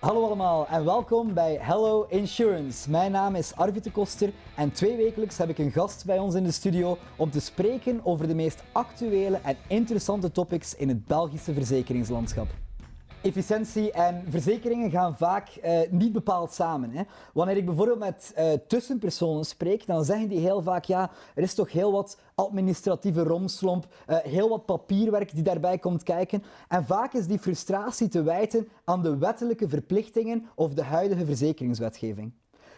Hallo allemaal en welkom bij Hello Insurance. Mijn naam is Arvid de Koster en twee wekelijks heb ik een gast bij ons in de studio om te spreken over de meest actuele en interessante topics in het Belgische verzekeringslandschap. Efficiëntie en verzekeringen gaan vaak uh, niet bepaald samen. Hè. Wanneer ik bijvoorbeeld met uh, tussenpersonen spreek, dan zeggen die heel vaak ja, er is toch heel wat administratieve romslomp, uh, heel wat papierwerk die daarbij komt kijken. En vaak is die frustratie te wijten aan de wettelijke verplichtingen of de huidige verzekeringswetgeving.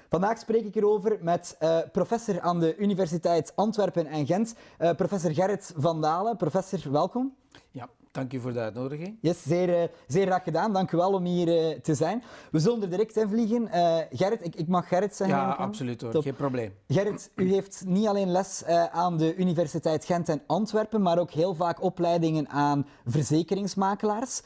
Vandaag spreek ik erover met uh, professor aan de Universiteit Antwerpen en Gent, professor Gerrit van Dalen. Professor, welkom. Ja, Dank u voor de uitnodiging. Yes, zeer, uh, zeer graag gedaan. Dank u wel om hier uh, te zijn. We zullen er direct in vliegen. Uh, Gerrit, ik, ik, mag Gerrit zeggen. Ja, absoluut hoor. Top. Geen probleem. Gerrit, u heeft niet alleen les aan de Universiteit Gent en Antwerpen, maar ook heel vaak opleidingen aan verzekeringsmakelaars.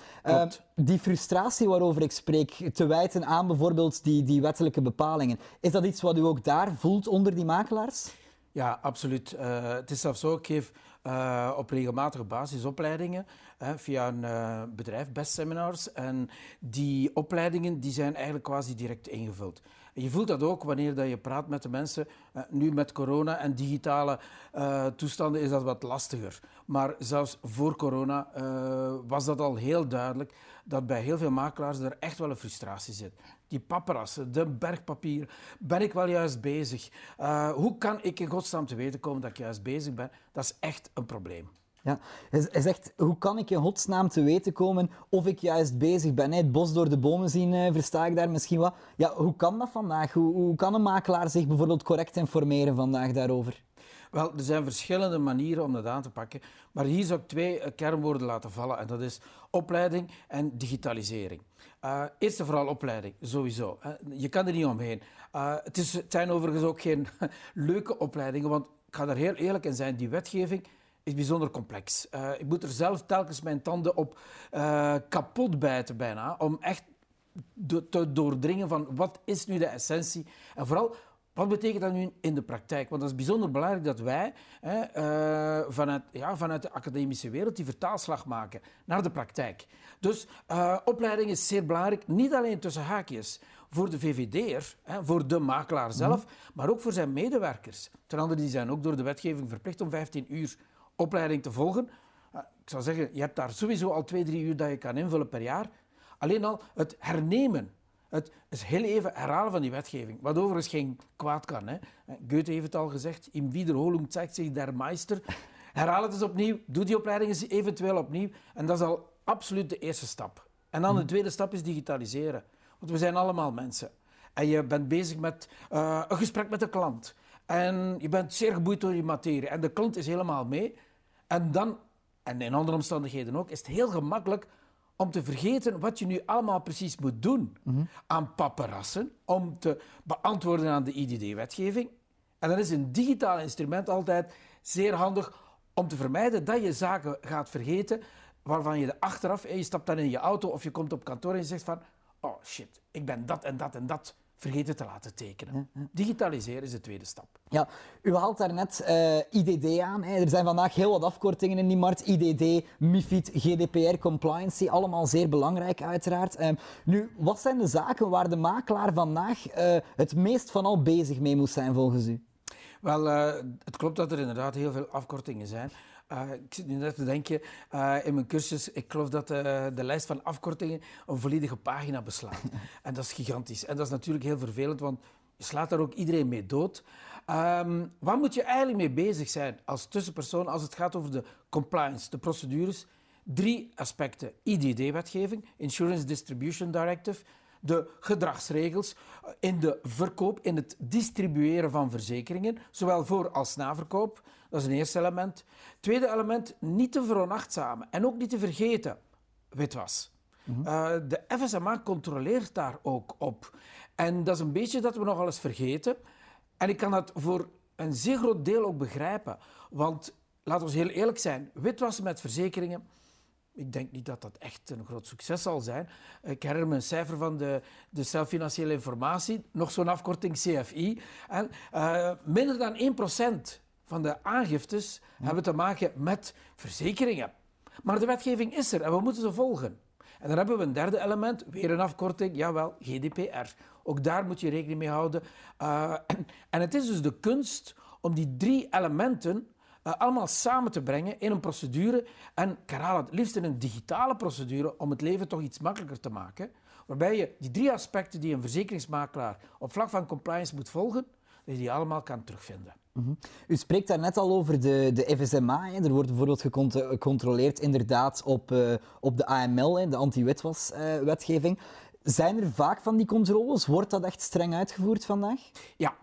die frustratie waarover ik spreek, te wijten aan bijvoorbeeld die, die wettelijke bepalingen. Is dat iets wat u ook daar voelt onder die makelaars? Ja, absoluut. het is zelfs zo, ik geef uh, op regelmatige basis opleidingen hè, via een uh, bedrijf, Best Seminars. En die opleidingen die zijn eigenlijk quasi direct ingevuld. En je voelt dat ook wanneer dat je praat met de mensen. Uh, nu met corona en digitale toestanden is dat wat lastiger. Maar zelfs voor corona was dat al heel duidelijk dat bij heel veel makelaars er echt wel een frustratie zit die paparazzen, de bergpapier. Ben ik wel juist bezig? Uh, hoe kan ik in godsnaam te weten komen dat ik juist bezig ben? Dat is echt een probleem. Ja, hij zegt, hoe kan ik in godsnaam te weten komen of ik juist bezig ben? Het bos door de bomen zien, eh, versta ik daar misschien wat. Ja, hoe kan dat vandaag? Hoe, hoe kan een makelaar zich bijvoorbeeld correct informeren vandaag daarover? Wel, er zijn verschillende manieren om dat aan te pakken. Maar hier zou ik twee eh, kernwoorden laten vallen. En dat is opleiding en digitalisering. Uh, eerst en vooral opleiding, sowieso. Je kan er niet omheen. Uh, het, is, het zijn overigens ook geen leuke opleidingen, want ik ga daar heel eerlijk in zijn. Die wetgeving is bijzonder complex. Uh, ik moet er zelf telkens mijn tanden op kapot bijten bijna, om echt te doordringen van wat is nu de essentie. En vooral, wat betekent dat nu in de praktijk? Want dat is bijzonder belangrijk dat wij hè, uh, vanuit, ja, vanuit de academische wereld die vertaalslag maken naar de praktijk. Dus uh, opleiding is zeer belangrijk, niet alleen tussen haakjes voor de VVD'er, voor de makelaar zelf, mm. maar ook voor zijn medewerkers. Ten andere die zijn ook door de wetgeving verplicht om 15 uur opleiding te volgen. Uh, ik zou zeggen, je hebt daar sowieso al twee, drie uur dat je kan invullen per jaar. Alleen al het hernemen het is heel even herhalen van die wetgeving, wat overigens geen kwaad kan. Hè. Goethe heeft het al gezegd, in Wiederholung zeigt zich der Meister. Herhaal het eens opnieuw, doe die opleiding eens eventueel opnieuw. En dat is al absoluut de eerste stap. En dan de mhm. tweede stap is digitaliseren. Want we zijn allemaal mensen. En je bent bezig met uh, een gesprek met de klant. En je bent zeer geboeid door die materie. En de klant is helemaal mee. En dan, en in andere omstandigheden ook, is het heel gemakkelijk om te vergeten wat je nu allemaal precies moet doen aan paparassen, om te beantwoorden aan de IDD-wetgeving. En dan is een digitaal instrument altijd zeer handig om te vermijden dat je zaken gaat vergeten waarvan je de achteraf, je stapt dan in je auto of je komt op kantoor en je zegt van, oh shit, ik ben dat en dat en dat vergeten te laten tekenen. Digitaliseren is de tweede stap. Ja, u haalt daarnet uh, eh, IDD aan. Hè. Er zijn vandaag heel wat afkortingen in die markt. IDD, MIFID, GDPR, compliancy, allemaal zeer belangrijk uiteraard. Uh, nu, wat zijn de zaken waar de makelaar vandaag uh, het meest van al bezig mee moet zijn volgens u? Wel, uh, het klopt dat er inderdaad heel veel afkortingen zijn. Uh, ik zit nu net te denken, uh, in mijn cursus, ik geloof dat de lijst van afkortingen een volledige pagina beslaat. en dat is gigantisch. En dat is natuurlijk heel vervelend, want je slaat daar ook iedereen mee dood. Um, waar moet je eigenlijk mee bezig zijn als tussenpersoon als het gaat over de compliance, de procedures? Drie aspecten. IDD-wetgeving, Insurance Distribution Directive, de gedragsregels in de verkoop, in het distribueren van verzekeringen, zowel voor als na verkoop. Dat is een eerste element. Tweede element, niet te veronachtzamen en ook niet te vergeten, witwas. Mm de FSMA controleert daar ook op. En dat is een beetje dat we nogal eens vergeten. En ik kan dat voor een zeer groot deel ook begrijpen. Want, laten we heel eerlijk zijn, witwassen met verzekeringen ik denk niet dat dat echt een groot succes zal zijn. Ik herinner me een cijfer van de, de zelffinanciële informatie, nog zo'n afkorting CFI. En, uh, minder dan 1% van de aangiftes hebben te maken met verzekeringen. Maar de wetgeving is er en we moeten ze volgen. En dan hebben we een derde element, weer een afkorting, jawel, GDPR. Ook daar moet je rekening mee houden. Uh, en, het is dus de kunst om die drie elementen uh, allemaal samen te brengen in een procedure. En Karal, het liefst in een digitale procedure om het leven toch iets makkelijker te maken. Waarbij je die drie aspecten die een verzekeringsmakelaar op vlak van compliance moet volgen, dat je die allemaal kan terugvinden. Mhm. U spreekt daar net al over de, de FSMA. Hè. Er wordt bijvoorbeeld gecontroleerd inderdaad op, uh, op de AML, hè, de anti-witwas-wetgeving. Zijn er vaak van die controles? Wordt dat echt streng uitgevoerd vandaag? Ja.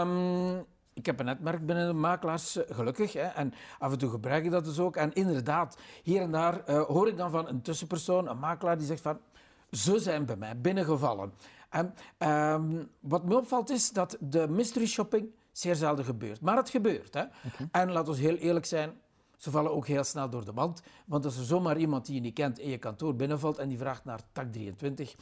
Um, ik heb een netwerk binnen de makelaars, eh, gelukkig. Hè, en af en toe gebruik ik dat dus ook. En inderdaad, hier en daar uh, hoor ik dan van een tussenpersoon, een makelaar, die zegt van... Ze zijn bij mij binnengevallen. En um, wat me opvalt is dat de mystery shopping zeer zelden gebeurt. Maar het gebeurt. Hè. Okay. En laten we heel eerlijk zijn, ze vallen ook heel snel door de mand. Want als er zomaar iemand die je niet kent in je kantoor binnenvalt en die vraagt naar tak 23,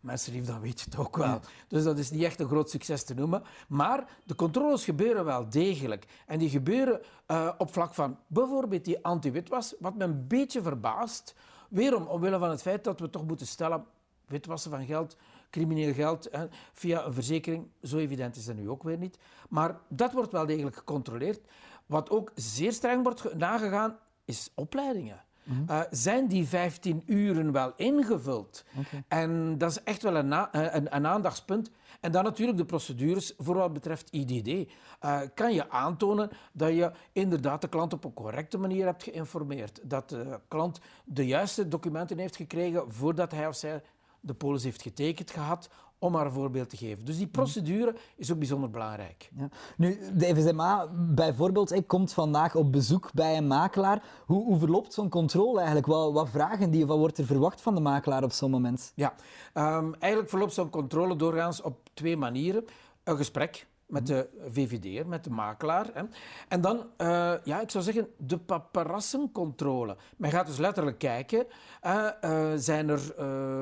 mensen dan weet je het ook wel. Dus dat is niet echt een groot succes te noemen. Maar de controles gebeuren wel degelijk. En die gebeuren uh, op vlak van bijvoorbeeld die anti-witwas, wat me een beetje verbaast. Weerom, omwille van het feit dat we toch moeten stellen, witwassen van geld, crimineel geld hè, via een verzekering, zo evident is dat nu ook weer niet. Maar dat wordt wel degelijk gecontroleerd. Wat ook zeer streng wordt nagegaan, is opleidingen. Uh, zijn die 15 uren wel ingevuld? Okay. En dat is echt wel een, eh, een, een, aandachtspunt. En dan natuurlijk de procedures voor wat betreft IDD. Uh, eh, kan je aantonen dat je inderdaad de klant op een correcte manier hebt geïnformeerd? Dat de klant de juiste documenten heeft gekregen voordat hij of zij de polis heeft getekend gehad, om maar een voorbeeld te geven. Dus die procedure is ook bijzonder belangrijk. Ja. Nu, de FSMA bijvoorbeeld komt vandaag op bezoek bij een makelaar. Hoe, hoe verloopt zo'n controle eigenlijk? Wat, wat, vragen die, wat wordt er verwacht van de makelaar op zo'n moment? Ja, um, eigenlijk verloopt zo'n controle doorgaans op twee manieren. Een gesprek met de VVD'er, met de makelaar. Hè. En dan, uh, ja, ik zou zeggen, de paparassencontrole. Men gaat dus letterlijk kijken, uh, uh, zijn er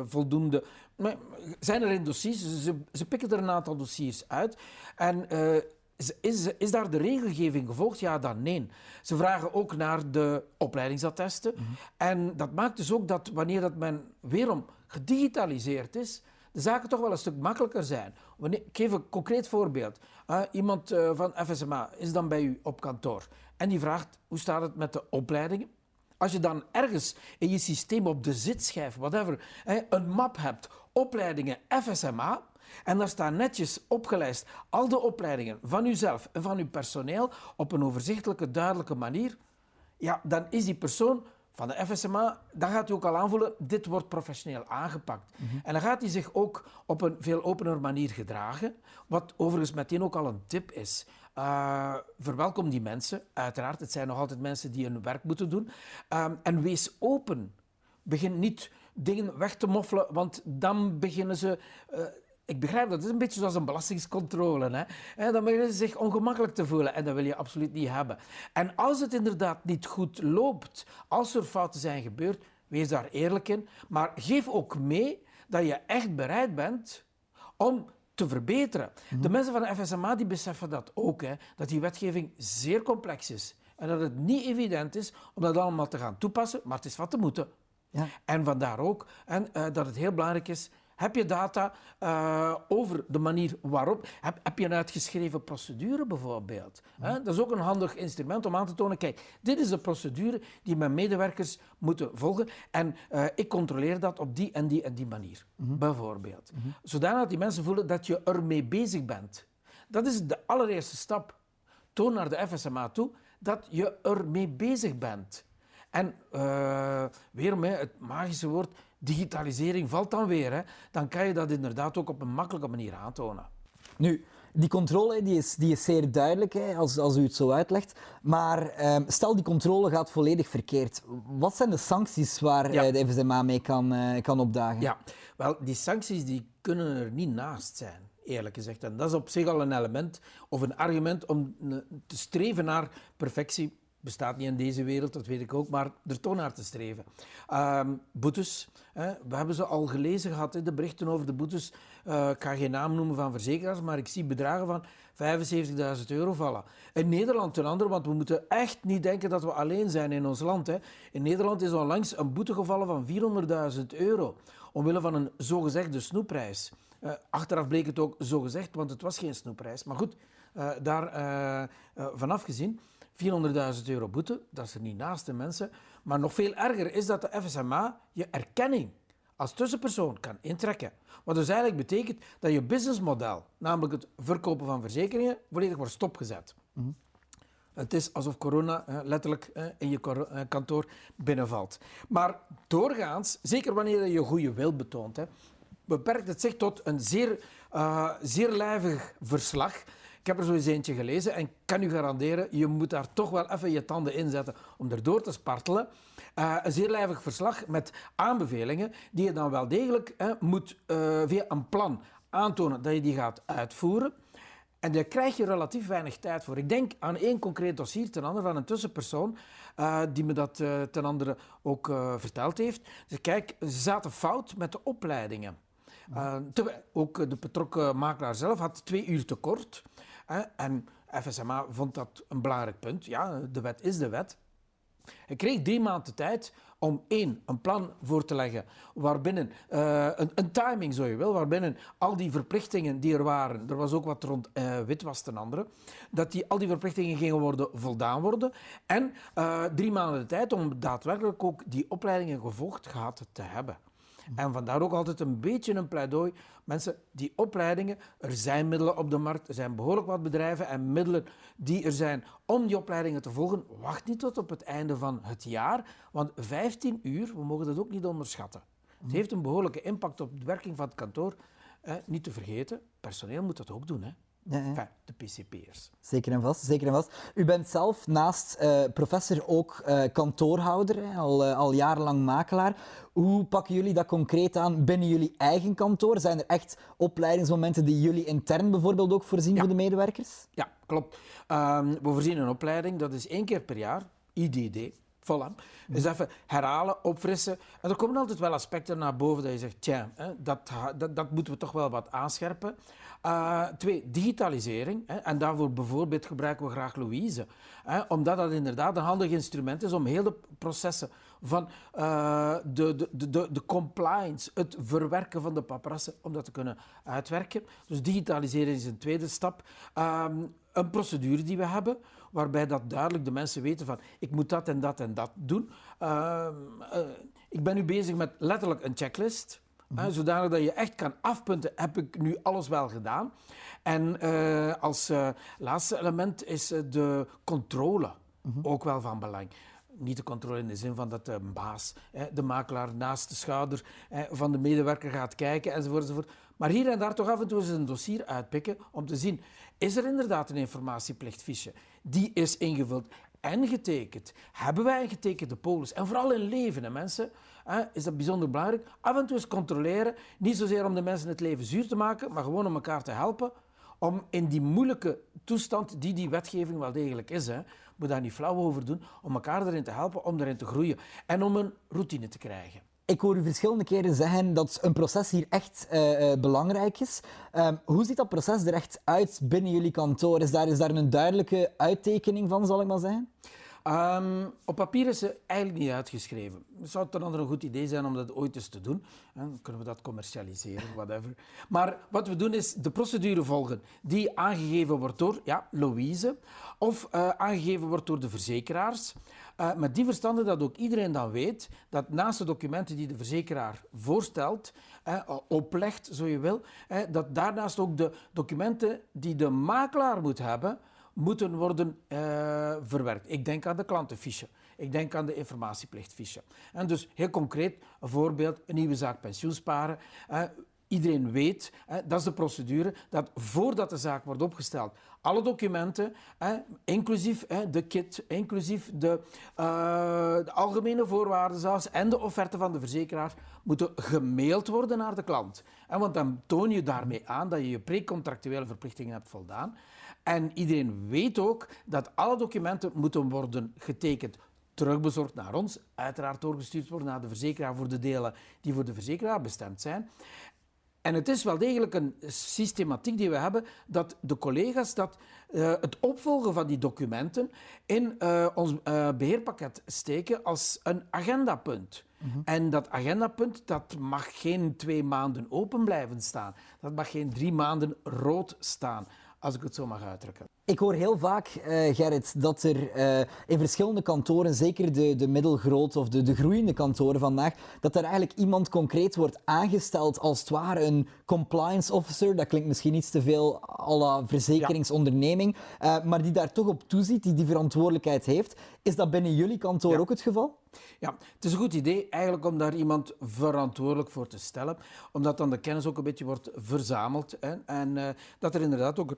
voldoende... Zijn er in dossiers? Ze, ze, pikken er een aantal dossiers uit. En is, is daar de regelgeving gevolgd? Ja, dan nee. Ze vragen ook naar de opleidingsattesten. Mm -hmm. En dat maakt dus ook dat wanneer dat men weerom gedigitaliseerd is de zaken toch wel een stuk makkelijker zijn. Wanneer, ik geef een concreet voorbeeld. Uh, iemand uh, van FSMA is dan bij u op kantoor en die vraagt hoe staat het met de opleidingen. Als je dan ergens in je systeem op de zitschijf, whatever, een map hebt, opleidingen FSMA, en daar staan netjes opgelijst al de opleidingen van uzelf en van uw personeel op een overzichtelijke, duidelijke manier, ja, dan is die persoon van de FSMA, dan gaat hij ook al aanvoelen, dit wordt professioneel aangepakt. Mm En dan gaat hij zich ook op een veel opener manier gedragen, wat overigens meteen ook al een tip is. Uh, verwelkom die mensen, uiteraard. Het zijn nog altijd mensen die hun werk moeten doen. Uh, en wees open. Begin niet dingen weg te moffelen, want dan beginnen ze... Uh, ik begrijp dat. Het is een beetje zoals een belastingscontrole. Hè? Dan beginnen ze zich ongemakkelijk te voelen en dat wil je absoluut niet hebben. En als het inderdaad niet goed loopt, als er fouten zijn gebeurd, wees daar eerlijk in. Maar geef ook mee dat je echt bereid bent om te verbeteren. Mhm. De mensen van de FSMA die beseffen dat ook, hè, dat die wetgeving zeer complex is. En dat het niet evident is om dat allemaal te gaan toepassen, maar het is wat te moeten. Ja. En vandaar ook en, uh, dat het heel belangrijk is heb je data uh, over de manier waarop? Heb, heb, je een uitgeschreven procedure bijvoorbeeld? Ja. Dat is ook een handig instrument om aan te tonen, kijk, dit is de procedure die mijn medewerkers moeten volgen en uh, ik controleer dat op die en die en die manier, mm -hmm. bijvoorbeeld. Mm -hmm. Zodanig die mensen voelen dat je ermee bezig bent. Dat is de allereerste stap. Toon naar de FSMA toe dat je ermee bezig bent. En uh, weer met het magische woord digitalisering valt dan weer, hè, dan kan je dat inderdaad ook op een makkelijke manier aantonen. Nu, die controle die is, die is zeer duidelijk hè, als, als u het zo uitlegt. Maar eh, stel die controle gaat volledig verkeerd. Wat zijn de sancties waar ja. de FSMA mee kan, uh, kan opdagen? Ja, wel, die sancties die kunnen er niet naast zijn, eerlijk gezegd. En dat is op zich al een element of een argument om te streven naar perfectie bestaat niet in deze wereld, dat weet ik ook, maar er toch naar te streven. Ehm, boetes, hè, we hebben ze al gelezen gehad, de berichten over de boetes. Uh, ik ga geen naam noemen van verzekeraars, maar ik zie bedragen van 75.000 euro vallen. In Nederland ten andere, want we moeten echt niet denken dat we alleen zijn in ons land. Hè. In Nederland is onlangs een boete gevallen van 400.000 euro, omwille van een zogezegde snoepprijs. Uh, achteraf bleek het ook zogezegd, want het was geen snoepprijs. Maar goed, uh, daar vanaf gezien. 400.000 euro boete, dat is er niet naast de mensen. Maar nog veel erger is dat de FSMA je erkenning als tussenpersoon kan intrekken. Wat dus eigenlijk betekent dat je businessmodel, namelijk het verkopen van verzekeringen, volledig wordt stopgezet. Mm Het is alsof corona letterlijk in je eh, kantoor binnenvalt. Maar doorgaans, zeker wanneer je goede wil betoont, beperkt het zich tot een zeer, uh, zeer lijvig verslag ik heb er zo eens eentje gelezen en kan u garanderen, je moet daar toch wel even je tanden in zetten om erdoor te spartelen. Uh, een zeer lijvig verslag met aanbevelingen die je dan wel degelijk moet uh, via een plan aantonen dat je die gaat uitvoeren. En daar krijg je relatief weinig tijd voor. Ik denk aan één concreet dossier ten andere van een tussenpersoon uh, die me dat ten andere ook verteld heeft. Dus kijk, ze zaten fout met de opleidingen. ook de betrokken makelaar zelf had twee uur tekort. En FSMA vond dat een belangrijk punt. Ja, de wet is de wet. Hij kreeg drie maanden tijd om één, een plan voor te leggen, waarbinnen, uh, een, een, timing zo je wil, waarbinnen al die verplichtingen die er waren, er was ook wat rond uh, witwas ten andere, dat die, al die verplichtingen gingen worden voldaan worden. En uh, drie maanden de tijd om daadwerkelijk ook die opleidingen gevolgd gehad te hebben. En vandaar ook altijd een beetje een pleidooi. Mensen, die opleidingen, er zijn middelen op de markt, er zijn behoorlijk wat bedrijven en middelen die er zijn om die opleidingen te volgen. Wacht niet tot op het einde van het jaar, want 15 uur, we mogen dat ook niet onderschatten. Het heeft een behoorlijke impact op de werking van het kantoor. Eh, niet te vergeten, personeel moet dat ook doen. Hè. Ja, ja. de PCP'ers. Zeker en vast, zeker en vast. U bent zelf naast uh, professor ook uh, kantoorhouder, hè, al, uh, al jarenlang makelaar. Hoe pakken jullie dat concreet aan binnen jullie eigen kantoor? Zijn er echt opleidingsmomenten die jullie intern bijvoorbeeld ook voorzien ja. voor de medewerkers? Ja, klopt. Um, we voorzien een opleiding, dat is één keer per jaar, IDD. Voilà. Dus even herhalen, opfrissen. En er komen altijd wel aspecten naar boven dat je zegt, tja, dat, dat, dat moeten we toch wel wat aanscherpen. Uh, twee, digitalisering. Hè, en daarvoor bijvoorbeeld gebruiken we graag Louise. Hè, omdat dat inderdaad een handig instrument is om heel de processen van uh, de, de, de, de compliance, het verwerken van de paprassen, om dat te kunnen uitwerken. Dus digitalisering is een tweede stap. Um, een procedure die we hebben, waarbij dat duidelijk de mensen weten van ik moet dat en dat en dat doen. Uh, uh, ik ben nu bezig met letterlijk een checklist. Mm zodanig dat je echt kan afpunten, heb ik nu alles wel gedaan. En uh, als uh, laatste element is de controle mm -hmm. ook wel van belang. Niet de controle in de zin van dat de baas, hè, de makelaar naast de schouder hè, van de medewerker gaat kijken enzovoort, enzovoort. Maar hier en daar toch af en toe eens een dossier uitpikken om te zien, is er inderdaad een informatieplichtfiche? Die is ingevuld en getekend. Hebben wij een getekende polis? En vooral in leven, hè, mensen is dat bijzonder belangrijk. Af en toe eens controleren, niet zozeer om de mensen het leven zuur te maken, maar gewoon om elkaar te helpen. Om in die moeilijke toestand die die wetgeving wel degelijk is, hè, moet daar niet flauw over doen, om elkaar erin te helpen, om erin te groeien en om een routine te krijgen. Ik hoor u verschillende keren zeggen dat een proces hier echt uh, belangrijk is. Um, hoe ziet dat proces er echt uit binnen jullie kantoor? Is daar, is daar een duidelijke uittekening van, zal ik maar zeggen? Um, op papier is ze eigenlijk niet uitgeschreven. Zou het dan een goed idee zijn om dat ooit eens te doen? Dan kunnen we dat commercialiseren, whatever. Maar wat we doen is de procedure volgen die aangegeven wordt door ja, Louise of uh, aangegeven wordt door de verzekeraars. Uh, met die verstande dat ook iedereen dan weet dat naast de documenten die de verzekeraar voorstelt, uh, oplegt, zo je wil, dat daarnaast ook de documenten die de makelaar moet hebben, moeten worden uh, verwerkt. Ik denk aan de klantenfiche. Ik denk aan de informatieplichtfiche. En dus heel concreet, een voorbeeld, een nieuwe zaak pensioensparen. Uh, iedereen weet, uh, dat is de procedure, dat voordat de zaak wordt opgesteld, alle documenten, inclusief de kit, inclusief de, algemene voorwaarden zelfs en de offerte van de verzekeraar, moeten gemaild worden naar de klant. want dan toon je daarmee aan dat je je precontractuele verplichtingen hebt voldaan. En iedereen weet ook dat alle documenten moeten worden getekend terugbezorgd naar ons, uiteraard doorgestuurd worden naar de verzekeraar voor de delen die voor de verzekeraar bestemd zijn. En het is wel degelijk een systematiek die we hebben dat de collega's dat, uh, het opvolgen van die documenten in uh, ons uh, beheerpakket steken als een agendapunt. Mm -hmm. En dat agendapunt dat mag geen twee maanden open blijven staan. Dat mag geen drie maanden rood staan als ik het zo mag uitdrukken. Ik hoor heel vaak, uh, Gerrit, dat er uh, in verschillende kantoren, zeker de, de middelgroot of de, de groeiende kantoren vandaag, dat er eigenlijk iemand concreet wordt aangesteld als het ware een compliance officer. Dat klinkt misschien iets te veel à la verzekeringsonderneming, ja. uh, maar die daar toch op toeziet, die die verantwoordelijkheid heeft. Is dat binnen jullie kantoor ja. ook het geval? Ja, het is een goed idee eigenlijk om daar iemand verantwoordelijk voor te stellen, omdat dan de kennis ook een beetje wordt verzameld hè, en dat er inderdaad ook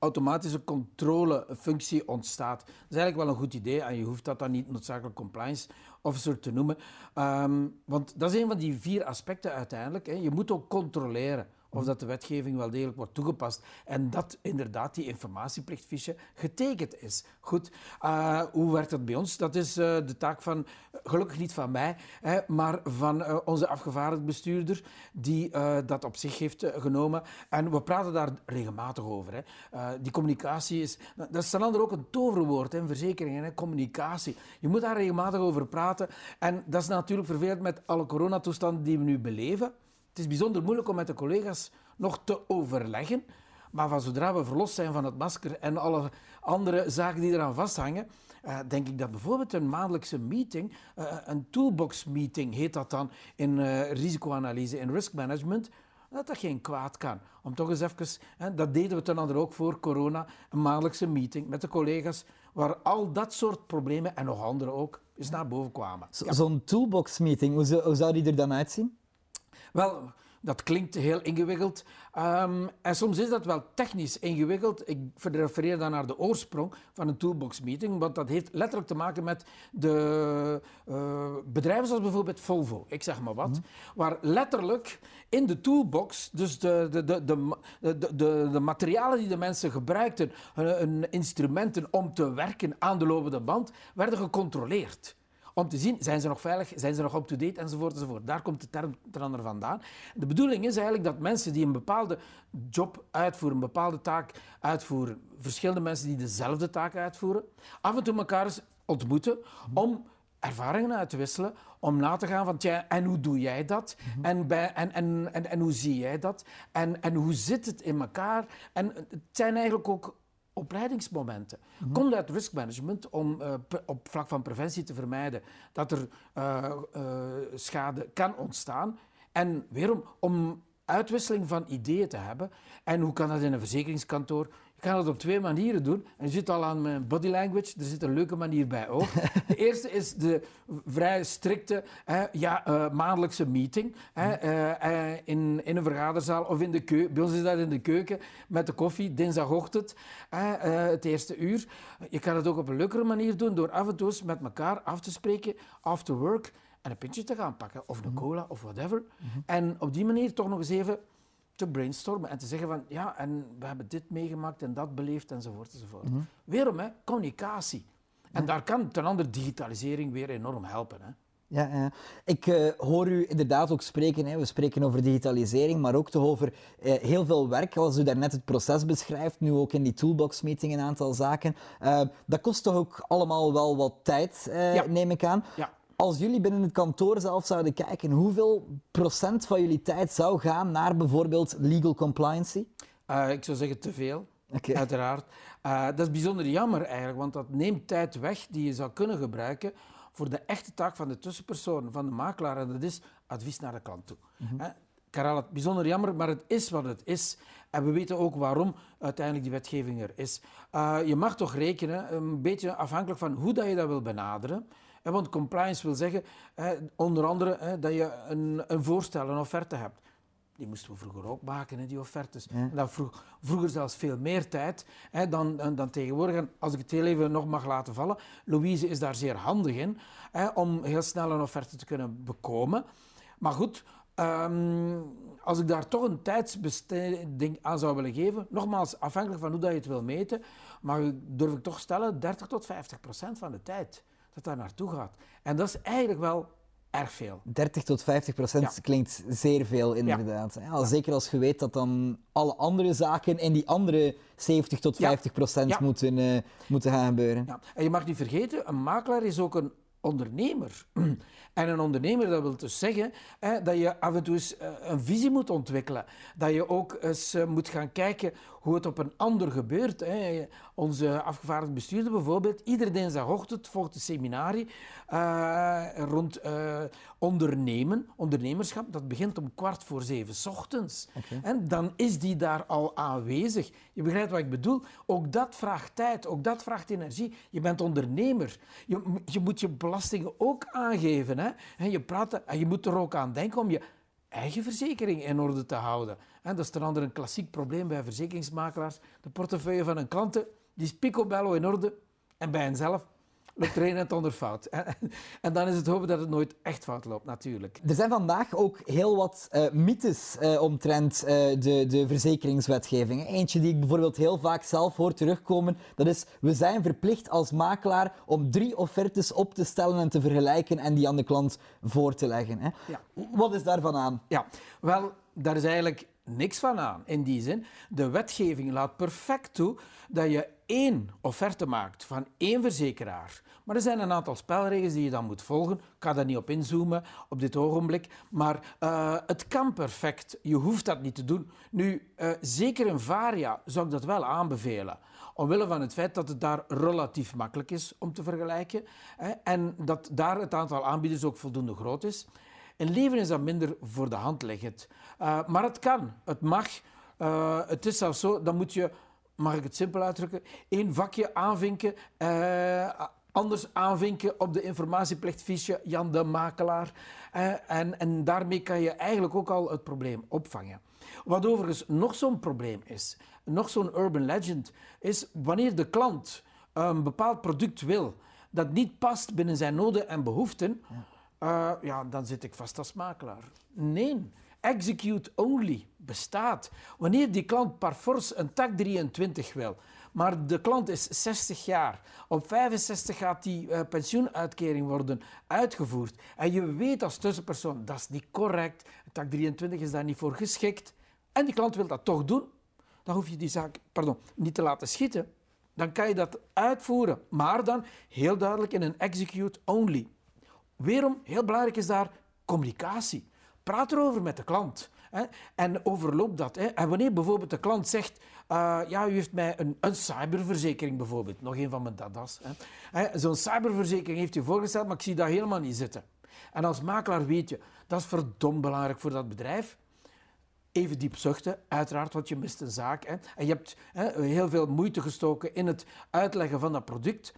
automatische controlefunctie ontstaat. Dat is eigenlijk wel een goed idee en je hoeft dat dan niet noodzakelijk compliance officer te noemen. Um, want dat is een van die vier aspecten uiteindelijk. Hè. Je moet ook controleren of dat de wetgeving wel degelijk wordt toegepast. En dat inderdaad die informatieplichtfiche getekend is. Goed, uh, hoe werkt dat bij ons? Dat is uh, de taak van, gelukkig niet van mij, hè, maar van uh, onze afgevaardigd bestuurder, die dat op zich heeft genomen. En we praten daar regelmatig over. Hè. die communicatie is, dat is dan ook een toverwoord in verzekeringen, hè, communicatie. Je moet daar regelmatig over praten. En dat is natuurlijk vervelend met alle coronatoestanden die we nu beleven. Het is bijzonder moeilijk om met de collega's nog te overleggen. Maar van zodra we verlost zijn van het masker en alle andere zaken die eraan vasthangen, uh, denk ik dat bijvoorbeeld een maandelijkse meeting, uh, een toolbox meeting heet dat dan in uh, risicoanalyse en risk management, dat dat geen kwaad kan. Om toch eens even, hè, dat deden we ten andere ook voor corona, een maandelijkse meeting met de collega's, waar al dat soort problemen en nog andere ook eens naar boven kwamen. Ja. Zo'n toolbox meeting, hoe zou die er dan uitzien? Wel, dat klinkt heel ingewikkeld. Um, en soms is dat wel technisch ingewikkeld. Ik refereer dan naar de oorsprong van een toolbox meeting, want dat heeft letterlijk te maken met de uh, bedrijven zoals bijvoorbeeld Volvo, ik zeg maar wat, mm -hmm. waar letterlijk in de toolbox, dus de, de, de, de, de, de, de materialen die de mensen gebruikten, hun, hun instrumenten om te werken aan de lopende band, werden gecontroleerd om te zien, zijn ze nog veilig, zijn ze nog up-to-date, enzovoort, enzovoort. Daar komt de term vandaan. De bedoeling is eigenlijk dat mensen die een bepaalde job uitvoeren, een bepaalde taak uitvoeren, verschillende mensen die dezelfde taak uitvoeren, af en toe elkaar eens ontmoeten om ervaringen uit te wisselen, om na te gaan van, tja, en hoe doe jij dat? Mm-hmm. en, bij, en, en, en, en hoe zie jij dat? En, en hoe zit het in elkaar? En het zijn eigenlijk ook opleidingsmomenten. Mm-hmm. Komt uit riskmanagement om uh, op vlak van preventie te vermijden dat er uh, uh, schade kan ontstaan. En weer om uitwisseling van ideeën te hebben. En hoe kan dat in een verzekeringskantoor? Je kan dat op twee manieren doen. En je zit al aan mijn body language, er zit een leuke manier bij ook. De eerste is de vrij strikte hè, ja, uh, maandelijkse meeting hè, uh, uh, in, in een vergaderzaal of in de keuken. Bij ons is dat in de keuken met de koffie, dinsdagochtend, het eerste uur. Je kan het ook op een leukere manier doen door af en toe met elkaar af te spreken, after work, en een pintje te gaan pakken, of een cola, of whatever. Mm-hmm. En op die manier toch nog eens even te brainstormen en te zeggen van ja, en we hebben dit meegemaakt en dat beleefd enzovoort enzovoort. Mm -hmm. Weerom, hè, communicatie. En daar kan ten andere digitalisering weer enorm helpen. Hè. Ja, ja. Ik uh, hoor u inderdaad ook spreken. Hè. We spreken over digitalisering, maar ook toch over uh, heel veel werk. Als u daarnet het proces beschrijft, nu ook in die toolbox-meeting een aantal zaken. Uh, dat kost toch ook allemaal wel wat tijd, ja. neem ik aan. Ja. Als jullie binnen het kantoor zelf zouden kijken, hoeveel procent van jullie tijd zou gaan naar bijvoorbeeld legal compliancy? Uh, ik zou zeggen te veel, okay. uiteraard. Uh, dat is bijzonder jammer eigenlijk, want dat neemt tijd weg die je zou kunnen gebruiken voor de echte taak van de tussenpersoon, van de makelaar. En dat is advies naar de klant toe. Mm -hmm. Karel, het bijzonder jammer, maar het is wat het is. En we weten ook waarom uiteindelijk die wetgeving er is. Uh, je mag toch rekenen, een beetje afhankelijk van hoe dat je dat wil benaderen. Want compliance wil zeggen, onder andere, dat je een, een voorstel, een offerte hebt. Die moesten we vroeger ook maken, die offertes. Ja. En dat vroeg, vroeger zelfs veel meer tijd hè, dan, dan, tegenwoordig. En als ik het heel even nog mag laten vallen, Louise is daar zeer handig in hè, om heel snel een offerte te kunnen bekomen. Maar goed, Ehm, als ik daar toch een tijdsbesteding aan zou willen geven, nogmaals, afhankelijk van hoe dat je het wil meten, maar durf ik toch stellen, 30 tot 50 procent van de tijd dat daar naartoe gaat. En dat is eigenlijk wel erg veel. 30 tot 50 procent klinkt zeer veel, inderdaad. Ja. Zeker als je weet dat dan alle andere zaken in die andere 70 tot 50 procent moeten, uh, moeten gaan gebeuren. En je mag niet vergeten, een makelaar is ook een ondernemer. En een ondernemer, dat wil dus zeggen hè, dat je af en toe eens eh, een visie moet ontwikkelen. Dat je ook eens uh, moet gaan kijken hoe het op een ander gebeurt. Hè. Onze afgevaardigde bestuurder bijvoorbeeld, iedere dinsdagochtend volgt een seminarie uh, rond ondernemen, ondernemerschap. Dat begint om kwart voor zeven s ochtends. En dan is die daar al aanwezig. Je begrijpt wat ik bedoel? Ook dat vraagt tijd, ook dat vraagt energie. Je bent ondernemer. Je, je moet je belastingen ook aangeven. Hè? je, praat, en je moet er ook aan denken om je eigen verzekering in orde te houden. dat is ten andere een klassiek probleem bij verzekeringsmakelaars. De portefeuille van een klanten die is picobello in orde en bij henzelf loopt er een en ander fout. En dan is het hopen dat het nooit echt fout loopt, natuurlijk. Er zijn vandaag ook heel wat uh, mythes uh, omtrent uh, de, de verzekeringswetgeving. Eentje die ik bijvoorbeeld heel vaak zelf hoor terugkomen, dat is we zijn verplicht als makelaar om drie offertes op te stellen en te vergelijken en die aan de klant voor te leggen. Hè? Ja. Wat is daarvan aan? Ja, wel, daar is eigenlijk niks van aan in die zin. De wetgeving laat perfect toe dat je één offerte maakt van één verzekeraar. Maar er zijn een aantal spelregels die je dan moet volgen. Ik ga daar niet op inzoomen op dit ogenblik. Maar uh, het kan perfect. Je hoeft dat niet te doen. Nu, uh, zeker in Varia zou ik dat wel aanbevelen. Omwille van het feit dat het daar relatief makkelijk is om te vergelijken. Hè, en dat daar het aantal aanbieders ook voldoende groot is. In leven is dat minder voor de hand liggend. Uh, maar het kan, het mag. het is zelfs zo, dan moet je mag ik het simpel uitdrukken, één vakje aanvinken, eh, anders aanvinken op de informatieplichtfiche Jan de Makelaar. Eh, en, en daarmee kan je eigenlijk ook al het probleem opvangen. Wat overigens nog zo'n probleem is, nog zo'n urban legend, is wanneer de klant een bepaald product wil dat niet past binnen zijn noden en behoeften, ja, uh, ja dan zit ik vast als makelaar. Nee. Execute only bestaat. Wanneer die klant par force een tak 23 wil, maar de klant is 60 jaar, op 65 gaat die uh, pensioenuitkering worden uitgevoerd en je weet als tussenpersoon dat is niet correct, tak 23 is daar niet voor geschikt en die klant wil dat toch doen, dan hoef je die zaak pardon, niet te laten schieten. Dan kan je dat uitvoeren, maar dan heel duidelijk in een execute only. Weerom, heel belangrijk is daar communicatie. Praat erover met de klant. Hè, en overloop dat. Hè. En wanneer bijvoorbeeld de klant zegt, uh, ja, u heeft mij een, een, cyberverzekering bijvoorbeeld, nog een van mijn dadas. Zo'n cyberverzekering heeft u voorgesteld, maar ik zie dat helemaal niet zitten. En als makelaar weet je, dat is verdomd belangrijk voor dat bedrijf. Even diep zuchten, uiteraard, want je mist een zaak. Hè. En je hebt hè, heel veel moeite gestoken in het uitleggen van dat product.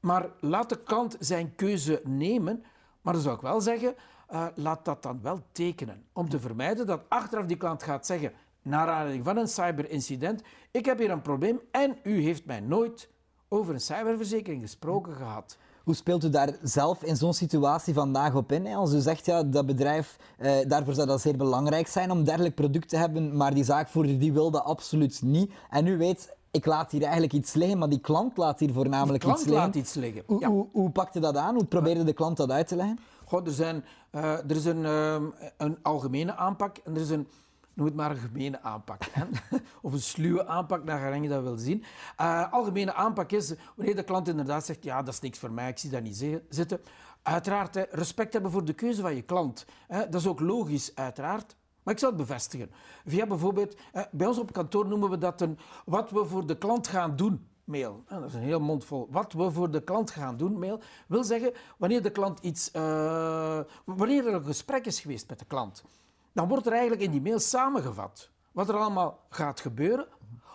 Maar laat de klant zijn keuze nemen. Maar dan zou ik wel zeggen, uh, laat dat dan wel tekenen. Om te vermijden dat achteraf die klant gaat zeggen, naar aanleiding van een cyberincident, ik heb hier een probleem en u heeft mij nooit over een cyberverzekering gesproken gehad. Hoe speelt u daar zelf in zo'n situatie vandaag op in? Als u zegt, ja, dat bedrijf, eh, daarvoor zou dat zeer belangrijk zijn om dergelijk product te hebben, maar die zaakvoerder die wil dat absoluut niet. En u weet, ik laat hier eigenlijk iets liggen, maar die klant laat hier voornamelijk iets liggen. Laat iets liggen. Hoe, hoe, hoe pakte dat aan? Hoe probeerde de klant dat uit te leggen? Er, zijn, uh, er is een, uh, een algemene aanpak en er is een, noem het maar een gemene aanpak. Of een sluwe aanpak, naar gelang je dat wil zien. Uh, algemene aanpak is wanneer de klant inderdaad zegt, ja, dat is niks voor mij, ik zie dat niet zitten. Uiteraard, respect hebben voor de keuze van je klant. Dat is ook logisch, uiteraard. Maar ik zal het bevestigen. Via bijvoorbeeld, bij ons op kantoor noemen we dat een wat we voor de klant gaan doen mail. Dat is een heel mondvol. Wat we voor de klant gaan doen, mail, wil zeggen wanneer de klant iets, uh, wanneer er een gesprek is geweest met de klant, dan wordt er eigenlijk in die mail samengevat wat er allemaal gaat gebeuren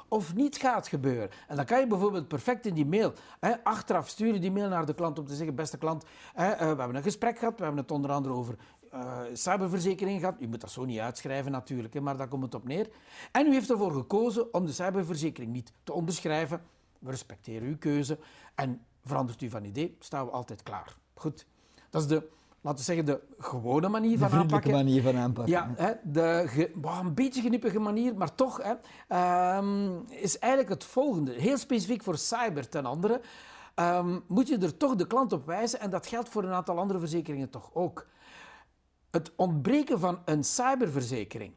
of niet gaat gebeuren. En dan kan je bijvoorbeeld perfect in die mail, hè, achteraf sturen die mail naar de klant om te zeggen, beste klant, hè, uh, we hebben een gesprek gehad, we hebben het onder andere over uh, cyberverzekering gehad. U moet dat zo niet uitschrijven natuurlijk, hè, maar daar komt het op neer. En u heeft ervoor gekozen om de cyberverzekering niet te onderschrijven we respecteren uw keuze en verandert u van idee, staan we altijd klaar. Goed, dat is de laten we zeggen, de gewone manier De van vriendelijke aanpakken. manier van aanpakken. Ja, hè, de ge- een beetje genippige manier, maar toch hè, ehm, is eigenlijk het volgende. Heel specifiek voor cyber ten andere. ehm, moet je er toch de klant op wijzen en dat geldt voor een aantal andere verzekeringen toch ook. Het ontbreken van een cyberverzekering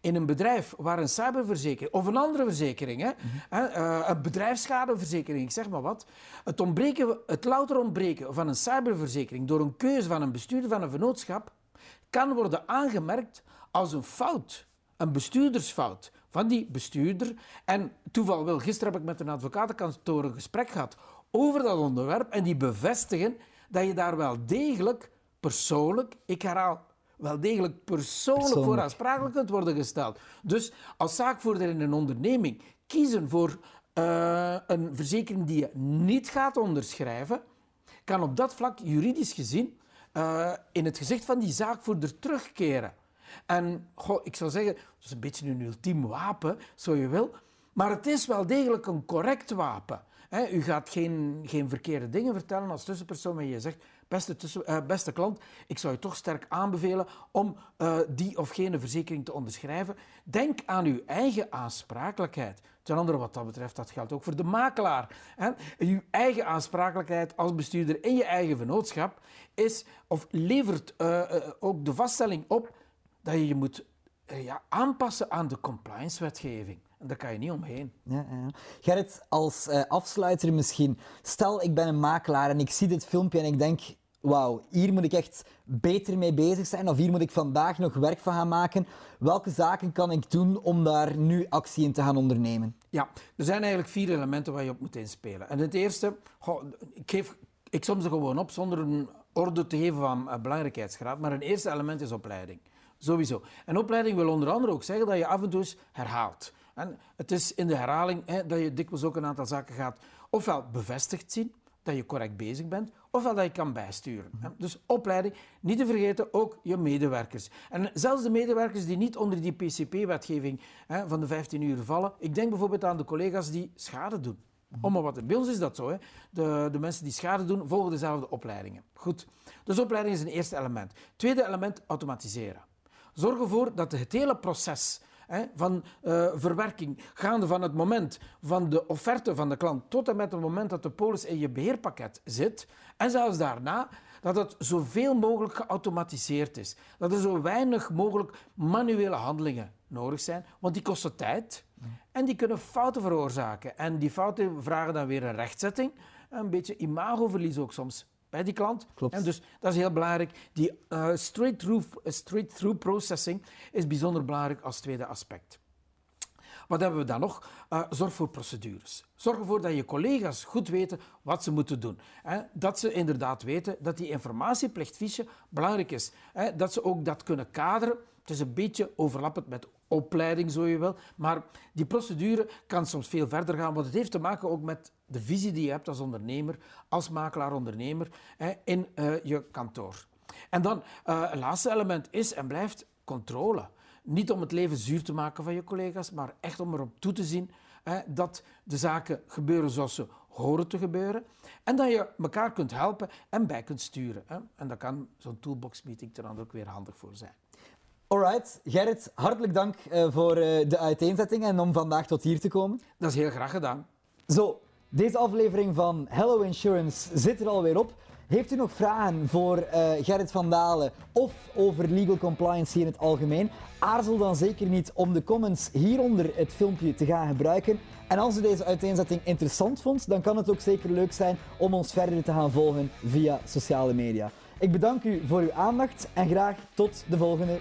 in een bedrijf waar een cyberverzekering of een andere verzekering, hè, eh, een bedrijfsschadeverzekering, ik zeg maar wat, het, ontbreken, het louter ontbreken van een cyberverzekering door een keuze van een bestuurder van een vennootschap kan worden aangemerkt als een fout, een bestuurdersfout van die bestuurder. En toeval wil, gisteren heb ik met een advocatenkantoor een gesprek gehad over dat onderwerp en die bevestigen dat je daar wel degelijk persoonlijk, ik herhaal, wel degelijk persoonlijk, voor Persoonlijk. aansprakelijk kunt worden gesteld. Dus als zaakvoerder in een onderneming kiezen voor eh, een verzekering die je niet gaat onderschrijven, kan op dat vlak juridisch gezien eh, in het gezicht van die zaakvoerder terugkeren. En goh, ik zou zeggen, het is een beetje een ultiem wapen, zo je wil, maar het is wel degelijk een correct wapen. Hè, u gaat geen, geen verkeerde dingen vertellen als tussenpersoon, maar je zegt, beste, eh, beste klant, ik zou je toch sterk aanbevelen om eh, die of gene verzekering te onderschrijven. Denk aan uw eigen aansprakelijkheid. Ten andere wat dat betreft, dat geldt ook voor de makelaar. Hè. Uw eigen aansprakelijkheid als bestuurder in je eigen vennootschap is, of levert eh, ook de vaststelling op dat je je moet ja, aanpassen aan de compliance-wetgeving. En daar kan je niet omheen. Ja, ja. Gerrit, als afsluiter misschien. Stel, ik ben een makelaar en ik zie dit filmpje en ik denk... Wauw, hier moet ik echt beter mee bezig zijn of hier moet ik vandaag nog werk van gaan maken. Welke zaken kan ik doen om daar nu actie in te gaan ondernemen? Ja, er zijn eigenlijk vier elementen waar je op moet inspelen. En het eerste, ik, geef, ik som ze gewoon op zonder een orde te geven van eh, belangrijkheidsgraad, maar een eerste element is opleiding. Sowieso. En opleiding wil onder andere ook zeggen dat je af en toe eens herhaalt. En het is in de herhaling hè, dat je dikwijls ook een aantal zaken gaat ofwel bevestigd zien, dat je correct bezig bent, ofwel dat je kan bijsturen. hè. Dus opleiding, niet te vergeten ook je medewerkers. En zelfs de medewerkers die niet onder die PCP-wetgeving van de 15 uur vallen. Ik denk bijvoorbeeld aan de collega's die schade doen. Om maar wat. Bij ons is dat zo. Hè. De, de mensen die schade doen, volgen dezelfde opleidingen. Goed. Dus opleiding is een eerste element. Tweede element, automatiseren. Zorg ervoor dat het hele proces van eh, verwerking, gaande van het moment van de offerte van de klant tot en met het moment dat de polis in je beheerpakket zit, en zelfs daarna, dat het zoveel mogelijk geautomatiseerd is. Dat er zo weinig mogelijk manuele handelingen nodig zijn, want die kosten tijd en die kunnen fouten veroorzaken. En die fouten vragen dan weer een rechtzetting, een beetje imagoverlies ook soms bij die klant. Klopt. En dus dat is heel belangrijk. Die eh, straight-through straight processing is bijzonder belangrijk als tweede aspect. Wat hebben we dan nog? Eh, zorg voor procedures. Zorg ervoor dat je collega's goed weten wat ze moeten doen. Hè. Dat ze inderdaad weten dat die informatieplichtfiche belangrijk is. Hè. Dat ze ook dat kunnen kaderen. Het is een beetje overlappend met opleiding, zo je wil. Maar die procedure kan soms veel verder gaan, want het heeft te maken ook met de visie die je hebt als ondernemer, als makelaar-ondernemer, in eh, je kantoor. En dan, eh, een laatste element is en blijft controle. Niet om het leven zuur te maken van je collega's, maar echt om erop toe te zien hè, dat de zaken gebeuren zoals ze horen te gebeuren. En dat je elkaar kunt helpen en bij kunt sturen. Hè. En daar kan zo'n toolbox-meeting er dan ook weer handig voor zijn. Alright, Gerrit, hartelijk dank eh, voor eh, de uiteenzetting en om vandaag tot hier te komen. Dat is heel graag gedaan. Zo, deze aflevering van Hello Insurance zit er alweer op. Heeft u nog vragen voor eh, Gerrit van Dalen of over legal compliance in het algemeen? Aarzel dan zeker niet om de comments hieronder het filmpje te gaan gebruiken. En als u deze uiteenzetting interessant vond, dan kan het ook zeker leuk zijn om ons verder te gaan volgen via sociale media. Ik bedank u voor uw aandacht en graag tot de volgende.